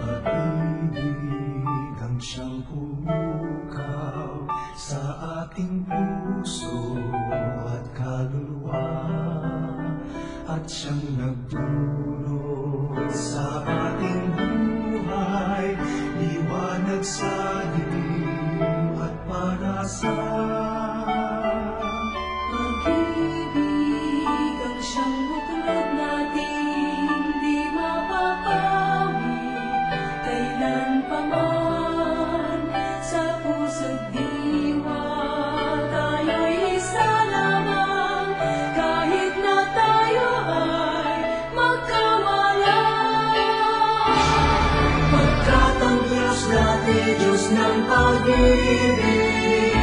Pag-ibig ang siyang pumukaw sa ating puso at kaluluwa at siyang nagdulot sa ating ng pag-ibig.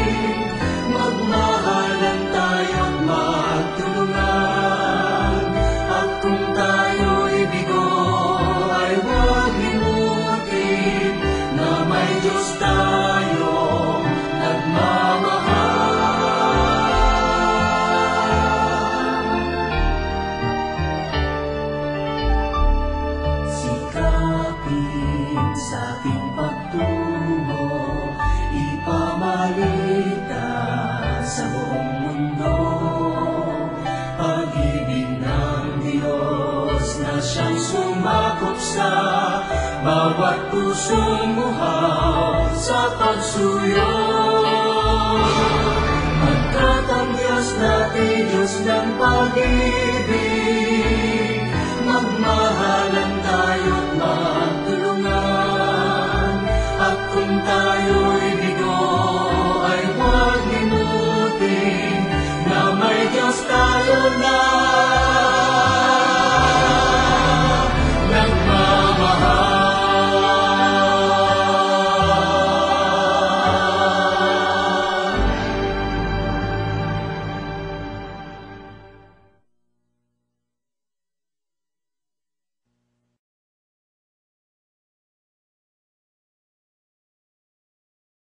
Magmahalan tayo't magtulungan. At kung bigo ay huwag limutin Na tayong nagmamahal. Sikapin sa ating pagtungo Diyos na siyang sumakop sa Bawat pusong muhaw sa pagsuyo. Pagkat ang Diyos natin, Diyos ng pag-ibig. Magmahalan tayo't magtulungan. At kung tayo'y bigo ay huwag limutin Na may Diyos tayo na